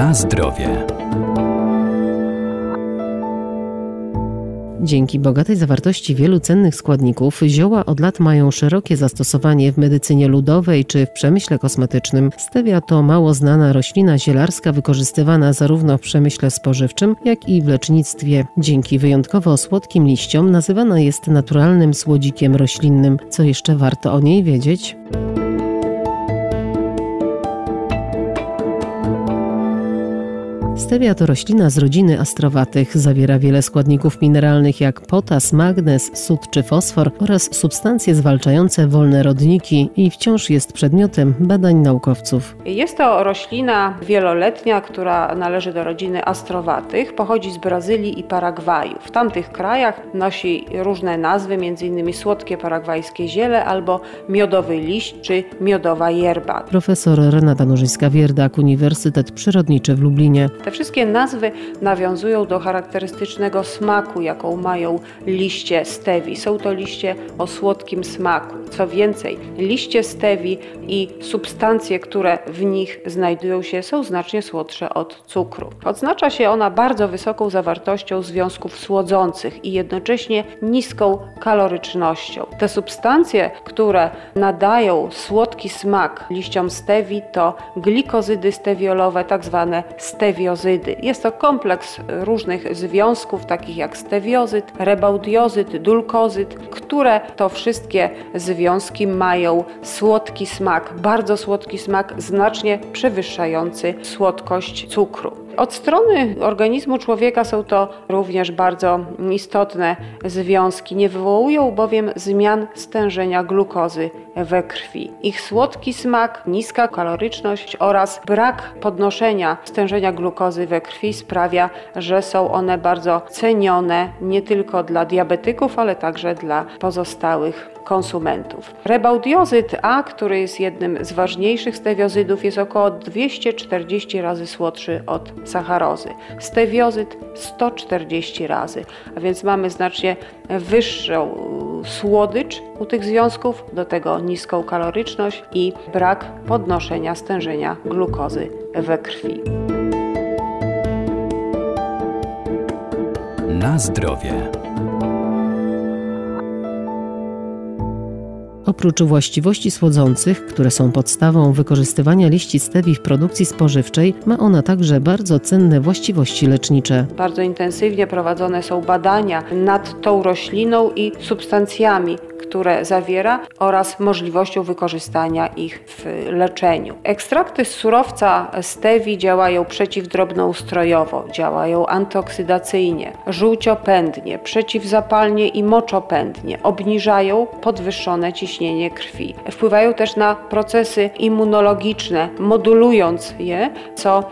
Na zdrowie. Dzięki bogatej zawartości wielu cennych składników zioła od lat mają szerokie zastosowanie w medycynie ludowej czy w przemyśle kosmetycznym. Stevia to mało znana roślina zielarska wykorzystywana zarówno w przemyśle spożywczym, jak i w lecznictwie. Dzięki wyjątkowo słodkim liściom nazywana jest naturalnym słodzikiem roślinnym. Co jeszcze warto o niej wiedzieć? Stevia to roślina z rodziny astrowatych. Zawiera wiele składników mineralnych jak potas, magnez, sód czy fosfor oraz substancje zwalczające wolne rodniki i wciąż jest przedmiotem badań naukowców. Jest to roślina wieloletnia, która należy do rodziny astrowatych. Pochodzi z Brazylii i Paragwaju. W tamtych krajach nosi różne nazwy, m.in. słodkie paragwajskie ziele albo miodowy liść czy miodowa yerba. Profesor Renata Nożyńska-Wierdak, Uniwersytet Przyrodniczy w Lublinie. Te wszystkie nazwy nawiązują do charakterystycznego smaku, jaką mają liście stewi. Są to liście o słodkim smaku. Co więcej, liście stewi i substancje, które w nich znajdują się, są znacznie słodsze od cukru. Odznacza się ona bardzo wysoką zawartością związków słodzących i jednocześnie niską kalorycznością. Te substancje, które nadają słodki smak liściom stewi, to glikozydy stewiolowe, tak zwane steviozydy jest to kompleks różnych związków, takich jak stewiozyt, rebaudiozyt, dulkozyt, które to wszystkie związki mają słodki smak, bardzo słodki smak, znacznie przewyższający słodkość cukru. Od strony organizmu człowieka są to również bardzo istotne związki. Nie wywołują bowiem zmian stężenia glukozy we krwi. Ich słodki smak, niska kaloryczność oraz brak podnoszenia stężenia glukozy we krwi sprawia, że są one bardzo cenione nie tylko dla diabetyków, ale także dla pozostałych konsumentów. Rebaudiozyt A, który jest jednym z ważniejszych stewiozydów, jest około 240 razy słodszy od sacharozy. Stewiozyt 140 razy, a więc mamy znacznie wyższą słodycz u tych związków, do tego niską kaloryczność i brak podnoszenia stężenia glukozy we krwi. Na zdrowie. Oprócz właściwości słodzących, które są podstawą wykorzystywania liści stewi w produkcji spożywczej, ma ona także bardzo cenne właściwości lecznicze. Bardzo intensywnie prowadzone są badania nad tą rośliną i substancjami, które zawiera oraz możliwością wykorzystania ich w leczeniu. Ekstrakty z surowca stewi działają przeciwdrobnoustrojowo, działają antyoksydacyjnie, żółciopędnie, przeciwzapalnie i moczopędnie, obniżają podwyższone ciśnienie krwi. Wpływają też na procesy immunologiczne, modulując je, co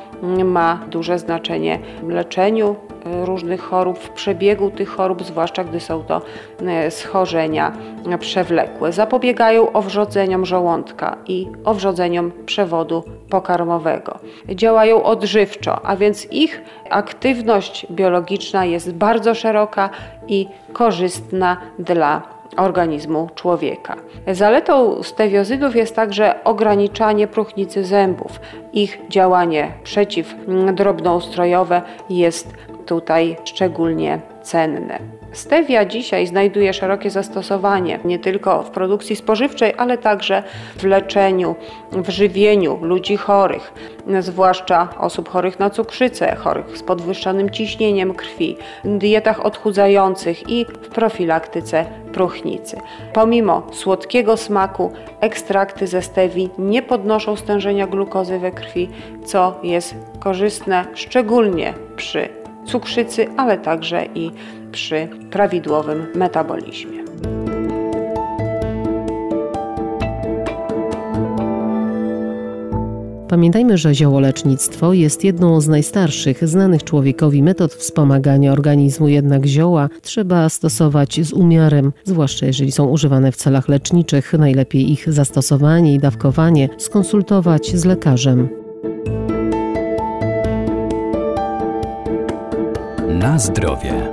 ma duże znaczenie w leczeniu różnych chorób, w przebiegu tych chorób, zwłaszcza gdy są to e, schorzenia przewlekłe. Zapobiegają owrzodzeniom żołądka i owrzodzeniom przewodu pokarmowego. Działają odżywczo, a więc ich aktywność biologiczna jest bardzo szeroka i korzystna dla organizmu człowieka. Zaletą stewiozydów jest także ograniczanie próchnicy zębów. Ich działanie przeciwdrobnoustrojowe jest tutaj szczególnie cenne. Stevia dzisiaj znajduje szerokie zastosowanie nie tylko w produkcji spożywczej, ale także w leczeniu, w żywieniu ludzi chorych, zwłaszcza osób chorych na cukrzycę, chorych z podwyższonym ciśnieniem krwi, dietach odchudzających i w profilaktyce próchnicy. Pomimo słodkiego smaku, ekstrakty ze stewi nie podnoszą stężenia glukozy we krwi, co jest korzystne szczególnie przy cukrzycy, ale także i przy prawidłowym metabolizmie. Pamiętajmy, że ziołolecznictwo jest jedną z najstarszych znanych człowiekowi metod wspomagania organizmu, jednak zioła trzeba stosować z umiarem, zwłaszcza jeżeli są używane w celach leczniczych. Najlepiej ich zastosowanie i dawkowanie skonsultować z lekarzem. Na zdrowie.